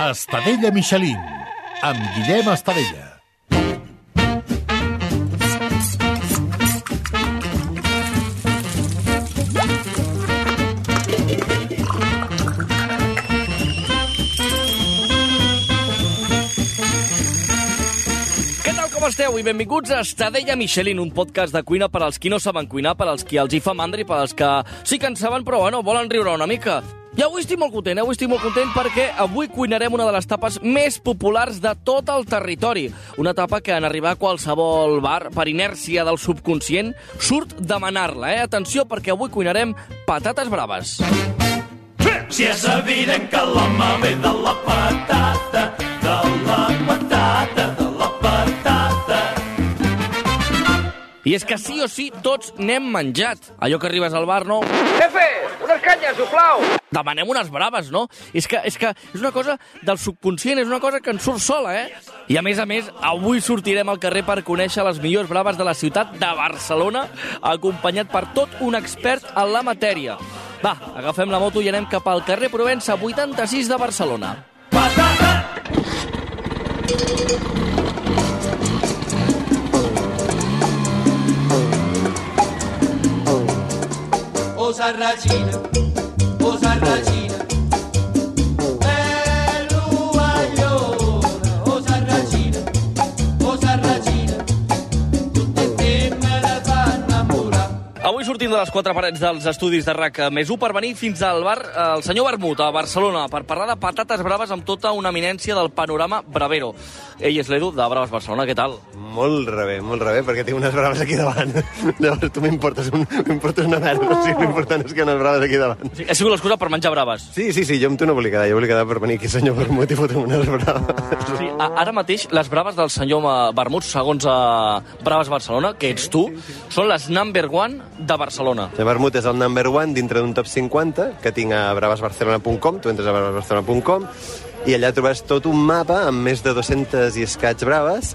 Estadella Michelin, amb Guillem Estadella. Com esteu? I benvinguts a Estadella Michelin, un podcast de cuina per als qui no saben cuinar, per als qui els hi fa mandra i per als que sí que en saben, però bueno, volen riure una mica. I avui estic molt content, eh? avui estic molt content perquè avui cuinarem una de les tapes més populars de tot el territori. Una tapa que en arribar a qualsevol bar, per inèrcia del subconscient, surt demanar-la, eh? Atenció, perquè avui cuinarem patates braves. Si és evident que l'home ve de la patata, de la patata, de la patata. I és que sí o sí tots n'hem menjat. Allò que arribes al bar, no? Jefe, unes canyes, sisplau! Demanem unes braves, no? És que, és que és una cosa del subconscient, és una cosa que ens surt sola, eh? I a més a més, avui sortirem al carrer per conèixer les millors braves de la ciutat de Barcelona, acompanyat per tot un expert en la matèria. Va, agafem la moto i anem cap al carrer Provença 86 de Barcelona. O la fan enamorar. Avui sortim de les quatre parets dels estudis de RAC més 1 per venir fins al bar eh, el senyor Vermut, a Barcelona, per parlar de patates braves amb tota una eminència del panorama bravero. Ell és l'Edu, de Braves Barcelona, què tal? Molt rebé, molt rebé, perquè tinc unes braves aquí davant. Llavors tu m'importes un, m'importes una merda, o sigui, l'important és que hi ha unes braves aquí davant. Sí, ha sigut l'excusa per menjar braves. Sí, sí, sí, jo amb tu no volia quedar, jo volia quedar per venir aquí, senyor Vermut, i fotre unes braves. Sí, a, ara mateix, les braves del senyor Vermut, segons uh, Braves Barcelona, que ets tu, són les number one de Barcelona. El Vermut és el number one dintre d'un top 50 que tinc a bravasbarcelona.com, tu entres a bravasbarcelona.com i allà trobes tot un mapa amb més de 200 i escaig braves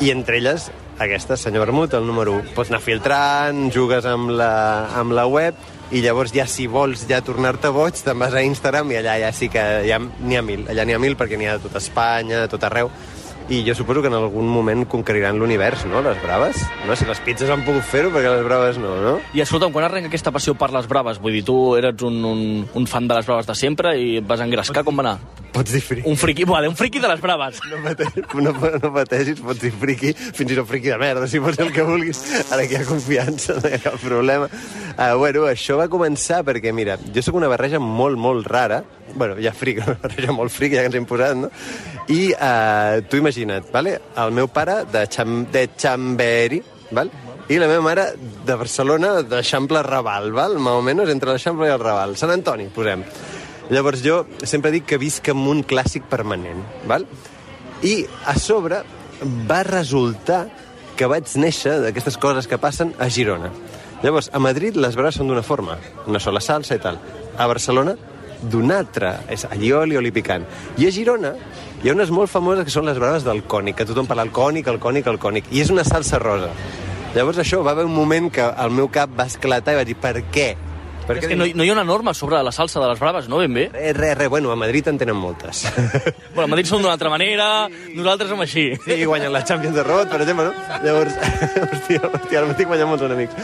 i entre elles aquesta, senyor Vermut, el número 1. Pots anar filtrant, jugues amb la, amb la web i llavors ja si vols ja tornar-te boig te'n vas a Instagram i allà ja sí que ja n'hi ha mil, allà n'hi ha mil perquè n'hi ha a tot Espanya, a tot arreu i jo suposo que en algun moment conqueriran l'univers, no?, les braves. No? Si les pizzas han pogut fer-ho, perquè les braves no, no? I escolta'm, quan arrenca aquesta passió per les braves? Vull dir, tu eres un, un, un fan de les braves de sempre i et vas engrescar, com va anar? Pots dir friqui. Un friqui, vale, un friqui de les braves. No, pateixis, no, no pateixis, pots dir friqui, fins i tot friqui de merda, si vols el que vulguis. Ara que hi ha confiança, no hi ha cap problema. Uh, bueno, això va començar perquè, mira, jo sóc una barreja molt, molt rara, bueno, ja fric, barreja molt fric, ja que ens hem posat, no? I uh, tu imagina't, vale? el meu pare de, Cham de Chamberi, val? i la meva mare de Barcelona, d'Eixample Raval, val? més o menys entre l'Eixample i el Raval. Sant Antoni, posem. Llavors jo sempre dic que visc en un clàssic permanent, val? I a sobre va resultar que vaig néixer d'aquestes coses que passen a Girona. Llavors, a Madrid les braves són d'una forma, una sola salsa i tal. A Barcelona, d'una altra, és allioli, oli picant. I a Girona hi ha unes molt famoses que són les braves del cònic, que tothom parla el cònic, el cònic, el cònic, i és una salsa rosa. Llavors això va haver un moment que el meu cap va esclatar i va dir, per què? Per És que no, hi- no hi ha una norma sobre la salsa de les braves, no? Ben bé. Res, res, res. Bueno, a Madrid en tenen moltes. Bueno, a Madrid són d'una altra manera, nosaltres som així. Sí, guanyen la Champions de Robot, per exemple, no? Llavors, hòstia, hòstia, ara m'estic guanyant molts enemics.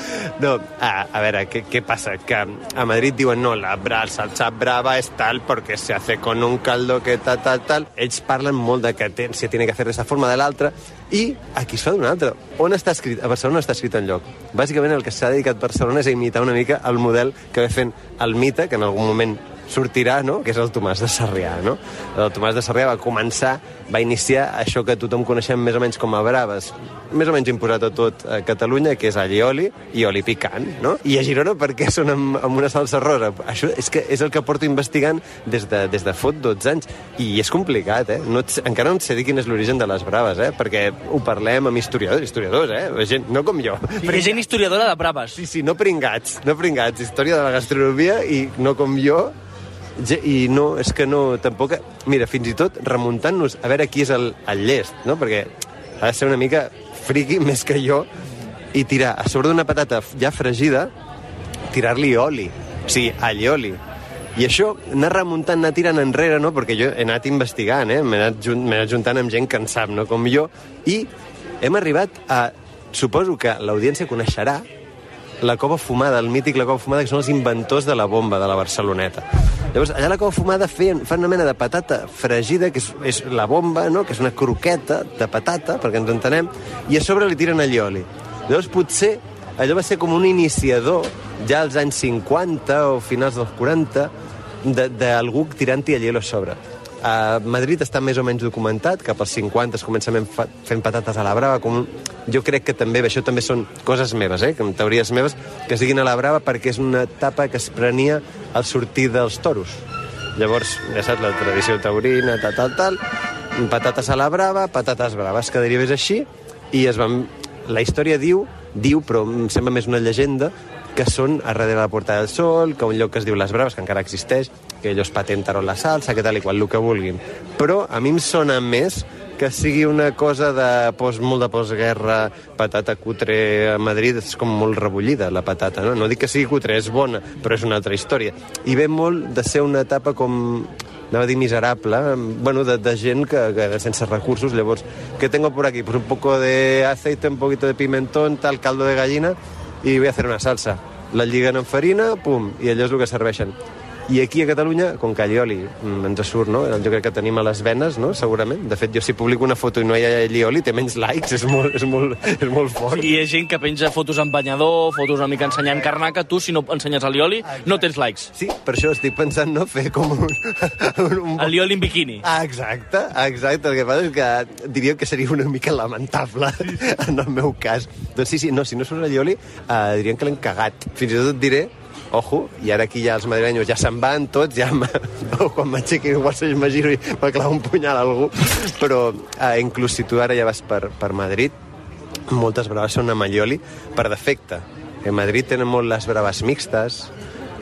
No, a, a veure, què, què passa? Que a Madrid diuen, no, la bra, salsa brava és tal porque se hace con un caldo que tal, tal, tal. Ells parlen molt de que te, se tiene que hacer d'esta forma de l'altra, i aquí es fa d'una altra. On està escrit? A Barcelona està escrit enlloc. Bàsicament el que s'ha dedicat Barcelona és a imitar una mica el model que va fent el mite, que en algun moment sortirà, no?, que és el Tomàs de Sarrià, no? El Tomàs de Sarrià va començar, va iniciar això que tothom coneixem més o menys com a braves, més o menys imposat a tot a Catalunya, que és allioli i oli picant, no? I a Girona per què són amb, amb una salsa rosa? Això és que és el que porto investigant des de, des de fot 12 anys, i és complicat, eh? No encara no et sé dir quin és l'origen de les braves, eh? Perquè ho parlem amb historiadors, historiadors, eh? Gent, no com jo. Hi ha gent historiadora de braves. Sí, sí, no pringats, no pringats. Història de la gastronomia i no com jo. I no, és que no, tampoc... Mira, fins i tot remuntant-nos a veure qui és el, el llest, no? Perquè ha de ser una mica friqui més que jo i tirar a sobre d'una patata ja fregida, tirar-li oli, o sigui, allioli. I això, anar remuntant, anar tirant enrere, no? perquè jo he anat investigant, eh? m'he anat, jun- anat juntant amb gent que en sap, no? com jo, i hem arribat a... Suposo que l'audiència coneixerà la cova fumada, el mític la cova fumada, que són els inventors de la bomba de la Barceloneta. Llavors, allà la cova fumada feien, fan una mena de patata fregida, que és, és la bomba, no? que és una croqueta de patata, perquè ens entenem, i a sobre li tiren allioli. Llavors, potser allò va ser com un iniciador, ja als anys 50 o finals dels 40, de- d'algú tirant-hi allioli a sobre. A Madrid està més o menys documentat, cap als 50 es comença fent, patates a la brava, com jo crec que també, això també són coses meves, eh, teories meves, que siguin a la brava perquè és una etapa que es prenia al sortir dels toros. Llavors, ja saps, la tradició taurina, tal, tal, tal, patates a la brava, patates braves, que derivés així, i es van... La història diu, diu, però em sembla més una llegenda, que són a darrere la Porta del Sol, que un lloc que es diu Les Braves, que encara existeix, que ells patentaron la salsa, que tal i qual, el que vulguin. Però a mi em sona més que sigui una cosa de post, molt de postguerra, patata cutre a Madrid, és com molt rebullida, la patata, no? No dic que sigui cutre, és bona, però és una altra història. I ve molt de ser una etapa com anava a dir miserable, bueno, de, de gent que, que sense recursos, llavors, ¿qué tengo por aquí? Pues un poco de aceite, un poquito de pimentón, tal, caldo de gallina, i voy a hacer una salsa. La lliguen en farina, pum, i allò és el que serveixen. I aquí a Catalunya, com que allioli mm, ens surt, no? Jo crec que tenim a les venes, no? Segurament. De fet, jo si publico una foto i no hi ha allioli, té menys likes, és molt, és molt, és molt fort. I hi ha gent que penja fotos amb banyador, fotos una mica ensenyant carnaca, tu, si no ensenyes alioli, no tens likes. Sí, per això estic pensant, no?, fer com un... un, un Alioli en biquini. Ah, exacte, exacte. El que passa és que diria que seria una mica lamentable en el meu cas. Doncs sí, sí, no, si no surt allioli, eh, dirien que l'hem cagat. Fins i tot et diré Ojo, i ara aquí ja els madrilenyos ja se'n van tots, ja quan m'aixequi igual se m'agiro i me clavo un punyal a algú. Però eh, inclús si tu ara ja vas per, per Madrid, moltes braves són amb allioli per defecte. En Madrid tenen molt les braves mixtes,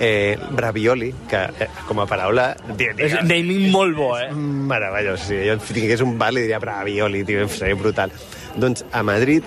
eh, bravioli, que eh, com a paraula... Diria, És naming molt bo, eh? Meravellós, sí. Jo si tingués un bar li diria bravioli, tio, seria brutal. Doncs a Madrid,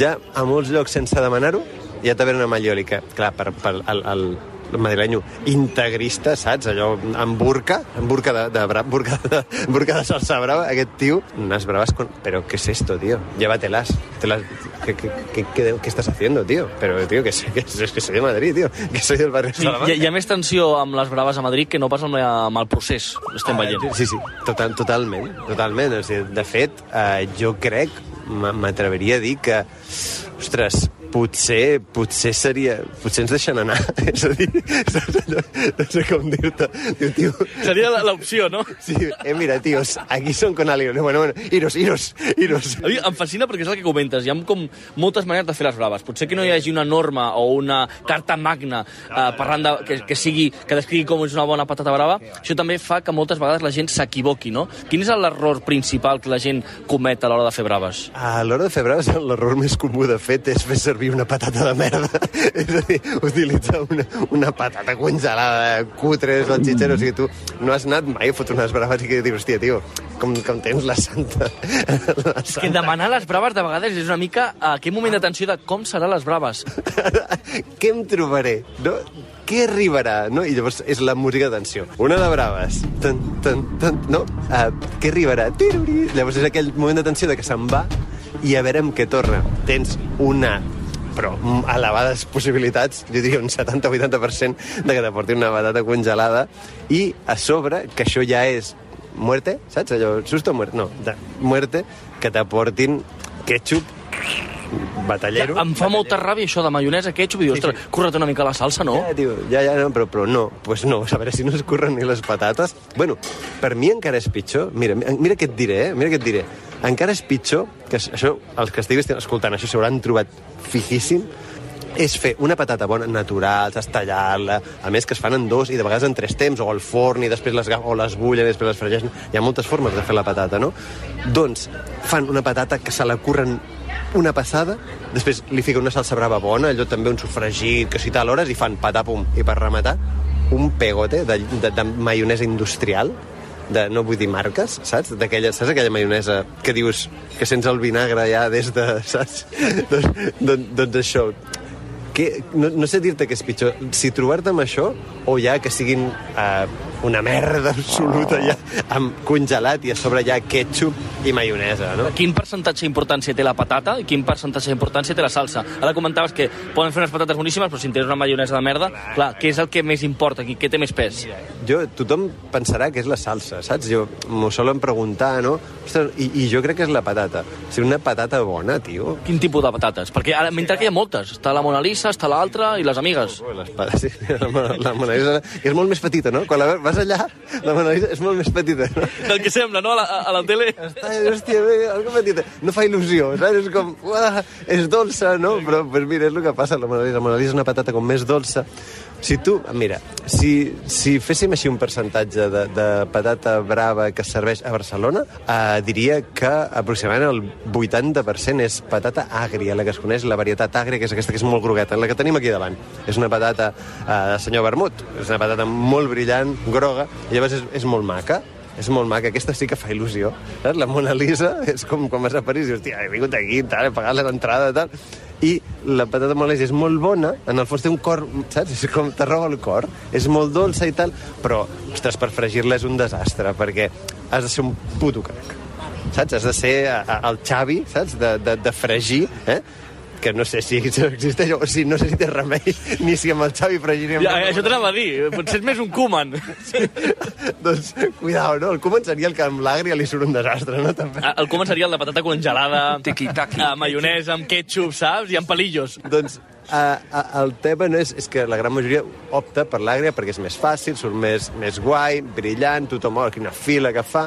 ja a molts llocs sense demanar-ho, venen amb allioli, que, clar, per, per el, el, madrilenyo integrista, saps? Allò amb burca, amb burca de, de, bra, burca de, burca de salsa brava, aquest tio, unas bravas con... Pero, ¿qué es esto, tío? Llévatelas. Te las... ¿Qué, qué, qué, qué, qué estás haciendo, tío? Pero, tío, que, que, que soy de Madrid, tío. Que soy del barrio de Salamanca. hi, ha- hi ha més tensió amb les braves a Madrid que no pas amb, la, amb el procés. Estem veient. Sí, sí, total, totalment, totalment. O sigui, de fet, eh, jo crec, m- m'atreviria a dir que, ostres, potser, potser seria... Potser ens deixen anar. És a dir, no sé com dir-te. Diu, tio, Seria la- l'opció, no? sí, eh, mira, tios, aquí són con alguien. Bueno, bueno, iros, iros, iros. A mi em fascina perquè és el que comentes. Hi ha com moltes maneres de fer les braves. Potser que no hi hagi una norma o una carta magna eh, parlant de, que, que, sigui, que descrigui com és una bona patata brava. Això també fa que moltes vegades la gent s'equivoqui, no? Quin és l'error principal que la gent comet a l'hora de fer braves? A l'hora de fer braves, l'error més comú de fet és fer servir una patata de merda. és a dir, utilitzar una, una patata congelada, cutre, salchichero, o sigui, tu no has anat mai a fotre unes braves i que dius, hòstia, tio, com, com tens la santa... La És que demanar les braves de vegades és una mica a aquest moment d'atenció de com seran les braves. Què em trobaré? No? Què arribarà? No? I llavors és la música d'atenció. Una de braves. Tan, tan, tan, no? Uh, què arribarà? Tiruri. Llavors és aquell moment d'atenció de que se'n va i a veure amb què torna. Tens una però elevades possibilitats, jo diria un 70-80% de que t'aporti una batata congelada i a sobre, que això ja és muerte, saps? Allò, susto muerte? No, de muerte, que t'aportin ketchup batallero. Em fa molta ràbia això de maionesa, ketchup, i dius, ostres, corre't una mica la salsa, no? Ja, tio, ja, ja, no, però, però no, pues no, a veure si no es curren ni les patates. Bueno, per mi encara és pitjor, mira, mira què et diré, eh? mira què et diré. Encara és pitjor, que això, els que estiguin escoltant això s'hauran trobat fijíssim, és fer una patata bona, natural, saps tallar-la, a més que es fan en dos i de vegades en tres temps, o al forn i després les, o les bullen i després les fregeixen. Hi ha moltes formes de fer la patata, no? Doncs fan una patata que se la curren una passada, després li fica una salsa brava bona, allò també un sofregit, que si tal hores, i fan patapum. I per rematar, un pegote de, de, de maionesa industrial, de, no vull dir marques, saps? D'aquella, saps aquella maionesa que dius que sents el vinagre ja des de, saps? doncs, doncs, doncs això, que, no, no sé dir-te què és pitjor, si trobar-te amb això o ja que siguin eh, una merda absoluta ja, amb congelat i a sobre ja ketchup i maionesa, no? Quin percentatge d'importància té la patata i quin percentatge d'importància té la salsa? Ara comentaves que poden fer unes patates boníssimes, però si en tens una maionesa de merda, clar, què és el que més importa aquí? Què té més pes? Jo, tothom pensarà que és la salsa, saps? Jo m'ho solen preguntar, no? Ostres, i, I jo crec que és la patata. O sigui, una patata bona, tio. Quin tipus de patates? Perquè ara m'he entrat que hi ha moltes. Està la Mona Lisa, està l'altra i les amigues. Ui, les patates, sí, la, Mona- la Mona Lisa, que és molt més petita, no? Quan la vas allà, la Mona Lisa és molt més petita, no? Del que sembla, no? A la, a la tele. Està, hòstia, bé, algo petita. No fa il·lusió, saps? És com, uah, és dolça, no? Però, pues mira, és el que passa, la Mona Lisa. La Mona Lisa és una patata com més dolça. Si tu, mira, si, si féssim així un percentatge de, de patata brava que serveix a Barcelona, eh, diria que aproximadament el 80% és patata àgria, la que es coneix, la varietat àgria, que és aquesta que és molt grogueta, la que tenim aquí davant. És una patata eh, de senyor vermut, és una patata molt brillant, groga, i llavors és, és molt maca. És molt maca, aquesta sí que fa il·lusió. Saps? La Mona Lisa és com quan vas a París i dius, hòstia, he vingut aquí, tal, he pagat l'entrada, tal. I la patata Mona Lisa és molt bona, en el fons té un cor, saps? És com te roba el cor. És molt dolça i tal, però, ostres, per fregir-la és un desastre, perquè has de ser un puto crac. Saps? Has de ser a- a- el Xavi, saps? De, de, de fregir, eh? Que no sé si existeix o si no sé si té remei ni si amb el Xavi fregiríem Ja, això t'anava a dir. Potser és més un Koeman. doncs cuidao, no? El Koeman seria el que amb l'àgria li surt un desastre, no? També. El Koeman seria el de patata congelada, amb maionesa, amb ketchup, saps? I amb palillos. Doncs a, a, el tema no és, és que la gran majoria opta per l'àgria perquè és més fàcil, surt més, més guai, brillant, tothom oh, quina fila que fa,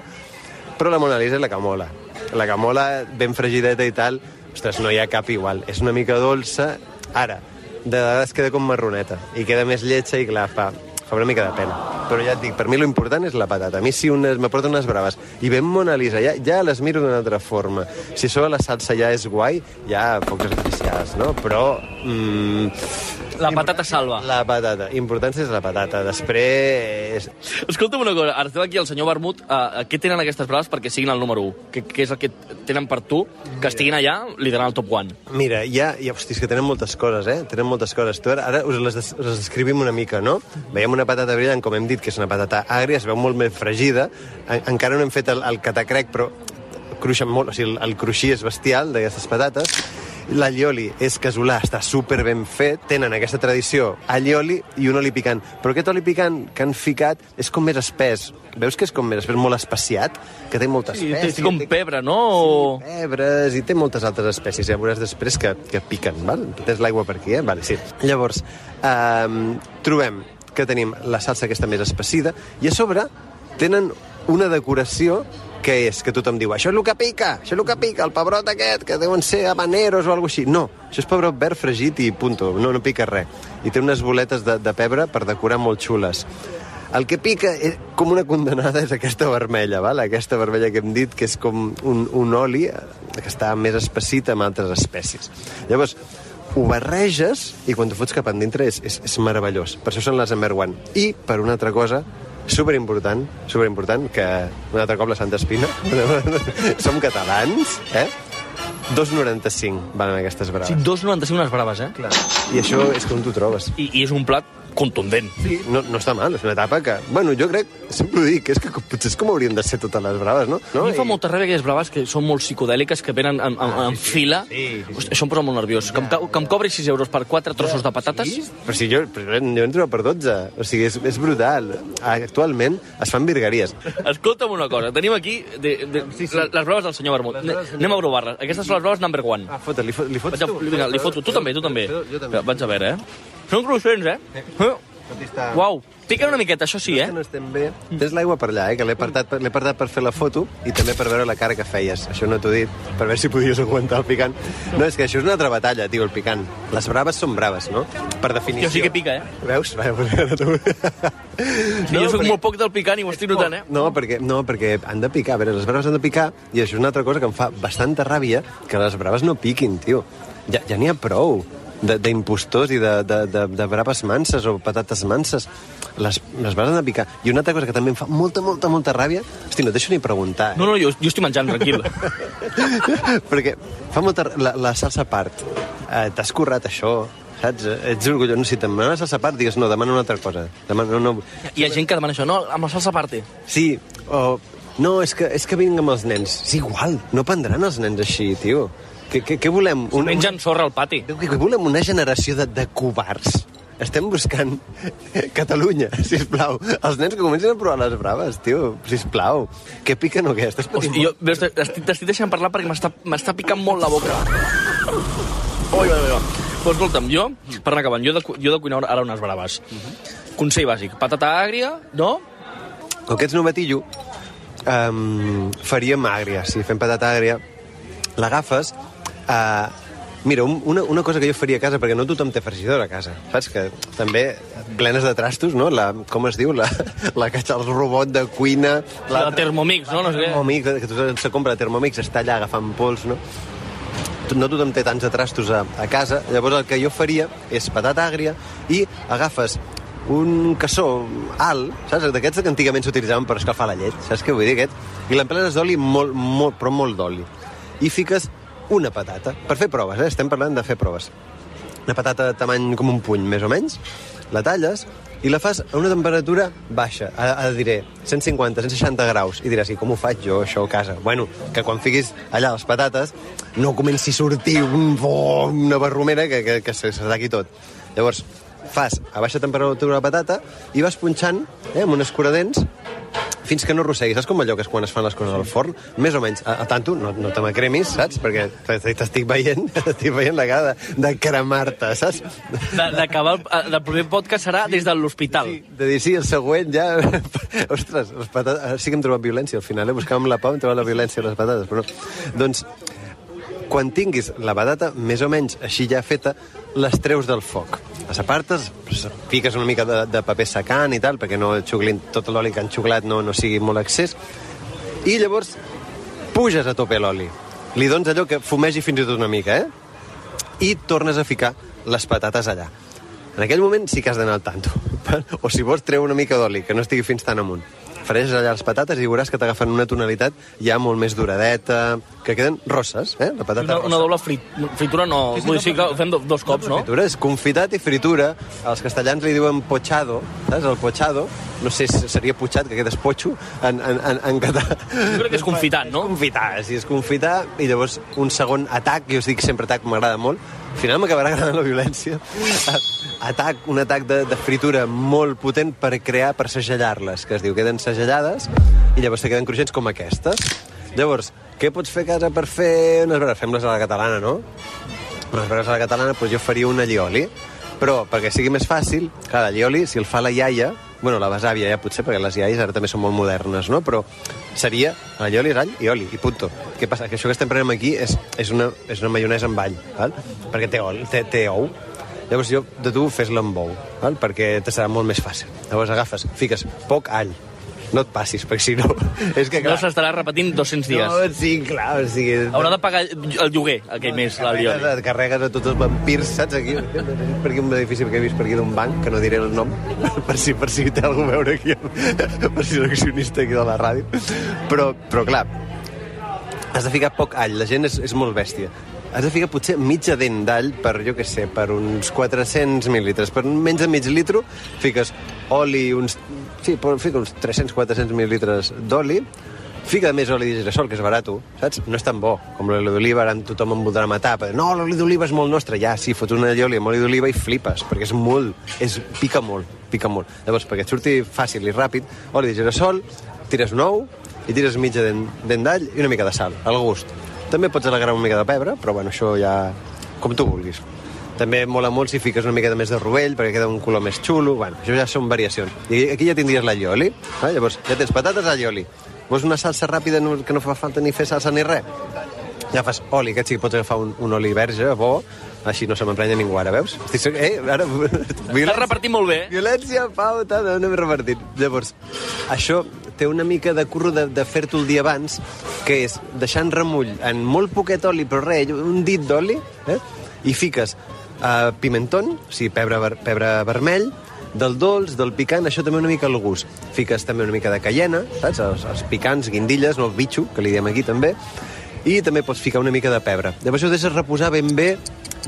però la Mona Lisa és la que mola. La que mola, ben fregideta i tal, ostres, no hi ha cap igual. És una mica dolça. Ara, de vegades queda com marroneta i queda més lletja i clar, fa, fa una mica de pena. Però ja et dic, per mi important és la patata. A mi si unes, m'aporten unes braves i ben Mona Lisa, ja, ja les miro d'una altra forma. Si sobre la salsa ja és guai, ja focs artificials, no? Però... Mm, La patata salva. la patata. Importància és la patata. Després... Escolta'm una cosa, ara estem aquí el senyor Vermut. Uh, què tenen aquestes braves perquè siguin el número 1? Què, què és el que tenen per tu que estiguin allà liderant el top 1? Mira, ja, ja, hosti, és que tenen moltes coses, eh? Tenen moltes coses. Tu ara, ara us, les, des- us les descrivim una mica, no? Veiem una patata brillant, com hem dit, que és una patata àgria, es veu molt més fregida. En, encara no hem fet el, el catacrec, però cruixen molt, o sigui, el, el cruixí és bestial d'aquestes patates. L'allioli és casolà, està super ben fet, tenen aquesta tradició, allioli i un oli picant. Però aquest oli picant que han ficat és com més espès. Veus que és com més espès, molt especiat, que té molta Sí, espècie. té, té com té- pebre, no? O... pebres i té moltes altres espècies, ja veuràs després que, que piquen, val? Tens l'aigua per aquí, eh? Vale, sí. Llavors, um, trobem que tenim la salsa aquesta més espessida i a sobre tenen una decoració que és que tothom diu això és el que pica, això és el que pica, el pebrot aquest, que deuen ser habaneros o alguna així. No, això és pebrot verd fregit i punto, no, no pica res. I té unes boletes de, de pebre per decorar molt xules. El que pica és, com una condenada és aquesta vermella, val? aquesta vermella que hem dit, que és com un, un oli eh, que està més espessit amb altres espècies. Llavors, ho barreges i quan t'ho fots cap endintre és, és, és meravellós. Per això són les number one. I, per una altra cosa, superimportant, superimportant, que un altre cop la Santa Espina, som catalans, eh? 2,95 valen aquestes braves. Sí, 2,95 unes braves, eh? Clar. I això és on t'ho trobes. I, I és un plat contundent. Sí, no, no està mal, és una etapa que... Bueno, jo crec, sempre ho dic, és que potser és com haurien de ser totes les braves, no? No, a mi em fa I- molta ràbia aquelles braves que són molt psicodèliques, que venen en, en, en fila. Sí, sí, sí. Hosti, Això em posa molt nerviós. Que em, que em cobri 6 euros per 4 trossos de patates? Sí? Però si jo, però jo en trobo per 12. O sigui, és, és brutal. Actualment es fan virgueries. Escolta'm una cosa, tenim aquí de, de, sí, sí. Les, les braves del senyor Vermut. Anem a provar-les. Aquestes són les braves number one. Ah, fota, li, fot, li fots Vaig a, vinga, li foto. Tu també, tu també. Jo, jo també. Vaig a veure, eh? Són cruixents, eh? eh? Està... Uau, pica una miqueta, això sí, eh? Que no estem bé. Tens l'aigua per allà, eh? Que l'he apartat, per- l'he apartat per fer la foto i també per veure la cara que feies. Això no t'ho he dit, per veure si podies aguantar el picant. No, és que això és una altra batalla, tio, el picant. Les braves són braves, no? Per definició. Jo sí que pica, eh? Veus? Ara tu... Sí, jo soc molt poc del picant i ho estic notant, eh? No, perquè, no, perquè han de picar. A veure, les braves han de picar i això és una altra cosa que em fa bastanta ràbia, que les braves no piquin, tio. Ja ja n'hi ha prou d'impostors i de, de, de, de braves manses o patates manses. Les, les braves han de picar. I una altra cosa que també em fa molta, molta, molta ràbia... Hosti, no et deixo ni preguntar, eh? No, no, jo, jo estic menjant, tranquil. perquè fa molta... La, la salsa a part. Eh, T'has currat això, saps? Ets orgullós. Si te'n demanes salsa part, digues, no, demana una altra cosa. Demana, no, no. Hi ha gent que demana això, no? Amb la salsa aparte. Sí, o... No, és que, és que vinc amb els nens. És igual, no prendran els nens així, tio. Què, què, què volem? Un... Mengen sorra al pati. Què, què volem? Una generació de, de covards. Estem buscant Catalunya, sisplau. Els nens que comencen a provar les braves, tio, sisplau. Què piquen o què? Estàs patint Hosti, jo veus, t'estic t'estic deixant parlar perquè m'està m'està picant molt la boca. Oi, oi, oi. Però escolta'm, jo, per anar acabant, jo de, jo de cuinar ara unes braves. Consell bàsic, patata àgria, no? Com que ets novatillo, um, faríem àgria, si fem patata àgria. L'agafes... Uh, mira, un, una, una cosa que jo faria a casa, perquè no tothom té fregidora a casa, saps? Que també plenes de trastos, no? La, com es diu? La, la que el robot de cuina... La Thermomix, no? No sé què. Thermomix, que tothom se compra la Thermomix, està allà agafant pols, no? no tothom té tants de trastos a, a casa, llavors el que jo faria és patata àgria i agafes un cassó alt, saps? D'aquests que antigament s'utilitzaven per escalfar la llet, saps què vull dir aquest? I l'emplenes d'oli, molt, molt, però molt d'oli. I fiques una patata, per fer proves, eh? Estem parlant de fer proves. Una patata de tamany com un puny, més o menys, la talles i la fas a una temperatura baixa, a, a diré 150, 160 graus, i diràs, i com ho faig jo, això, a casa? Bueno, que quan fiquis allà les patates no comenci a sortir un, oh, una barromera que, que, que se, se tot. Llavors, fas a baixa temperatura la patata i vas punxant eh, amb un escuradents fins que no rosseguis. Saps com allò que és quan es fan les coses al forn? Més o menys. A, a tanto, no, no te m'acremis, saps? Perquè t'estic veient, t'estic veient la cara de, de cremar-te, saps? De- D'acabar, el, del primer podcast serà des de l'hospital. De dir, sí, el següent ja... Ostres, les patates... Sí que hem trobat violència al final, eh? Buscàvem la pau, hem trobat la violència a les patates, però no. Doncs, quan tinguis la patata més o menys així ja feta, les treus del foc. Les apartes, fiques una mica de, de paper secant i tal, perquè no xuclin tot l'oli que han xuclat no, no sigui molt excés, i llavors puges a tope l'oli. Li dones allò que fumegi fins i tot una mica, eh? I tornes a ficar les patates allà. En aquell moment sí que has d'anar al tanto. o si vols, treu una mica d'oli, que no estigui fins tan amunt. Fareixes allà les patates i veuràs que t'agafen una tonalitat ja molt més duradeta, que queden rosses, eh? La patata Una, rossa. una doble frit, fritura no. Vull dir, sí que ho fem do, dos cops, no? Fritura és confitat i fritura. Els castellans li diuen pochado, saps? El pochado, no sé si seria putxat, que quedes potxo, en, en, en, en català. Jo crec que és confitat, no? Confitar, sí, és confitar, i llavors un segon atac, jo us dic sempre atac, m'agrada molt, al final m'acabarà agradant la violència. Atac, un atac de, de fritura molt potent per crear, per segellar-les, que es diu, queden segellades, i llavors se queden cruixents com aquestes. Llavors, què pots fer a casa per fer unes braves? Fem-les a la catalana, no? Unes braves a la catalana, doncs jo faria un allioli, però perquè sigui més fàcil, clar, l'allioli, si el fa la iaia, bueno, la besàvia ja potser, perquè les iaies ara també són molt modernes, no? Però seria l'allioli és all i oli, i punto. Què passa? Que això que estem prenent aquí és, és, una, és una maionesa amb all, val? perquè té, ol, té, té ou. Llavors jo de tu fes-la amb ou, val? perquè te serà molt més fàcil. Llavors agafes, fiques poc all, no et passis, perquè si no... És que, No clar, s'estarà repetint 200 dies. no, sí, clar, o sigui... Haurà de pagar el lloguer, aquell mes, la Carregues, Lioli. et carregues a tots els vampirs, saps? Aquí, per aquí un edifici que he vist per aquí d'un banc, que no diré el nom, per si, per si té algú a veure aquí, per si és accionista aquí de la ràdio. Però, però clar, has de ficar poc all, la gent és, és molt bèstia. Has de ficar potser mitja dent d'all per, jo què sé, per uns 400 mil·litres. Per menys de mig litro fiques oli, uns... Sí, fica uns 300-400 mil·litres d'oli, Fica més oli de girassol, que és barat, saps? No és tan bo com l'oli d'oliva, ara tothom em voldrà matar. Però, no, l'oli d'oliva és molt nostre. Ja, sí, fots una allioli amb oli d'oliva i flipes, perquè és molt, és, pica molt, pica molt. Llavors, perquè et surti fàcil i ràpid, oli de girassol, tires un ou i tires mitja dent d'all i una mica de sal, al gust. També pots alegrar una mica de pebre, però bueno, això ja com tu vulguis. També mola molt si fiques una mica de més de rovell perquè queda un color més xulo. Bueno, això ja són variacions. I aquí ja tindries l'allioli. Eh? Llavors, ja tens patates, allioli. Vols una salsa ràpida que no fa falta ni fer salsa ni res? Ja fas oli, aquest sí que pots agafar un, un oli verge, bo, així no se m'emprenya ningú ara, veus? Estic. Eh, ara... T'has repartit molt bé. eh? Violència, pau, tal, no anem repartint. Llavors, això té una mica de curro de, de fer-t'ho el dia abans, que és deixar remull en molt poquet oli, però res, un dit d'oli, eh? i fiques uh, pimentón, o sigui, pebre, pebre vermell, del dolç, del picant, això també una mica al gust. Fiques també una mica de cayena, saps? Els, els picants, guindilles, no el bitxo, que li diem aquí també, i també pots ficar una mica de pebre. Llavors això ho deixes reposar ben bé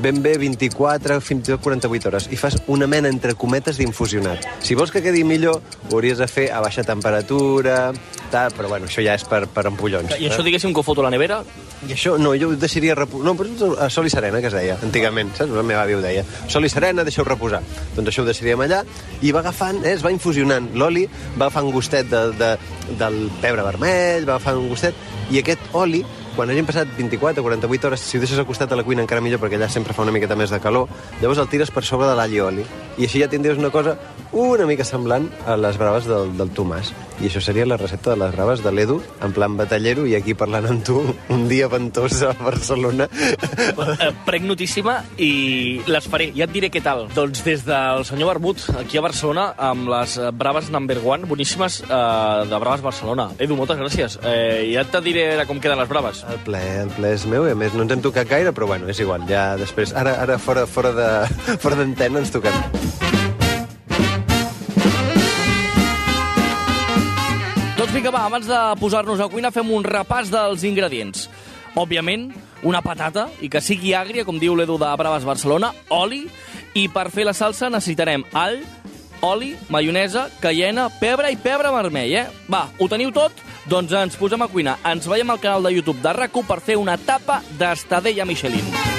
ben bé 24, fins tot 48 hores, i fas una mena, entre cometes, d'infusionat. Si vols que quedi millor, ho hauries de fer a baixa temperatura, tal, però bueno, això ja és per, per ampollons. I això, diguéssim, que ho foto a la nevera, I això, no, jo ho deixaria reposar... No, però a sol i serena, que es deia, antigament, saps? La meva àvia ho deia. Sol i serena, deixeu reposar. Doncs això ho deixaríem allà, i va agafant, eh, es va infusionant. L'oli va agafant gustet de, de, del pebre vermell, va agafant un gustet, i aquest oli, quan hagin passat 24 o 48 hores, si ho deixes al costat de la cuina encara millor, perquè allà sempre fa una miqueta més de calor, llavors el tires per sobre de l'all i oli. I així ja tindries una cosa una mica semblant a les braves del, del Tomàs. I això seria la recepta de les braves de l'Edu, en plan batallero, i aquí parlant amb tu un dia ventós a Barcelona. eh, prenc notíssima i les faré. Ja et diré què tal. Doncs des del senyor Barbut, aquí a Barcelona, amb les eh, braves number one, boníssimes, eh, de Braves Barcelona. Edu, moltes gràcies. Eh, ja te diré com queden les braves. El ple, el ple és meu, i a més no ens hem tocat gaire, però bueno, és igual, ja després, ara, ara fora, fora de fora d'antena ens toquem. Doncs vinga, va, abans de posar-nos a cuina fem un repàs dels ingredients. Òbviament, una patata, i que sigui àgria, com diu l'Edu de Braves Barcelona, oli, i per fer la salsa necessitarem all, oli, maionesa, cayena, pebre i pebre vermell, eh? Va, ho teniu tot? Doncs ens posem a cuinar. Ens veiem al canal de YouTube de rac per fer una tapa d'Estadella Michelin.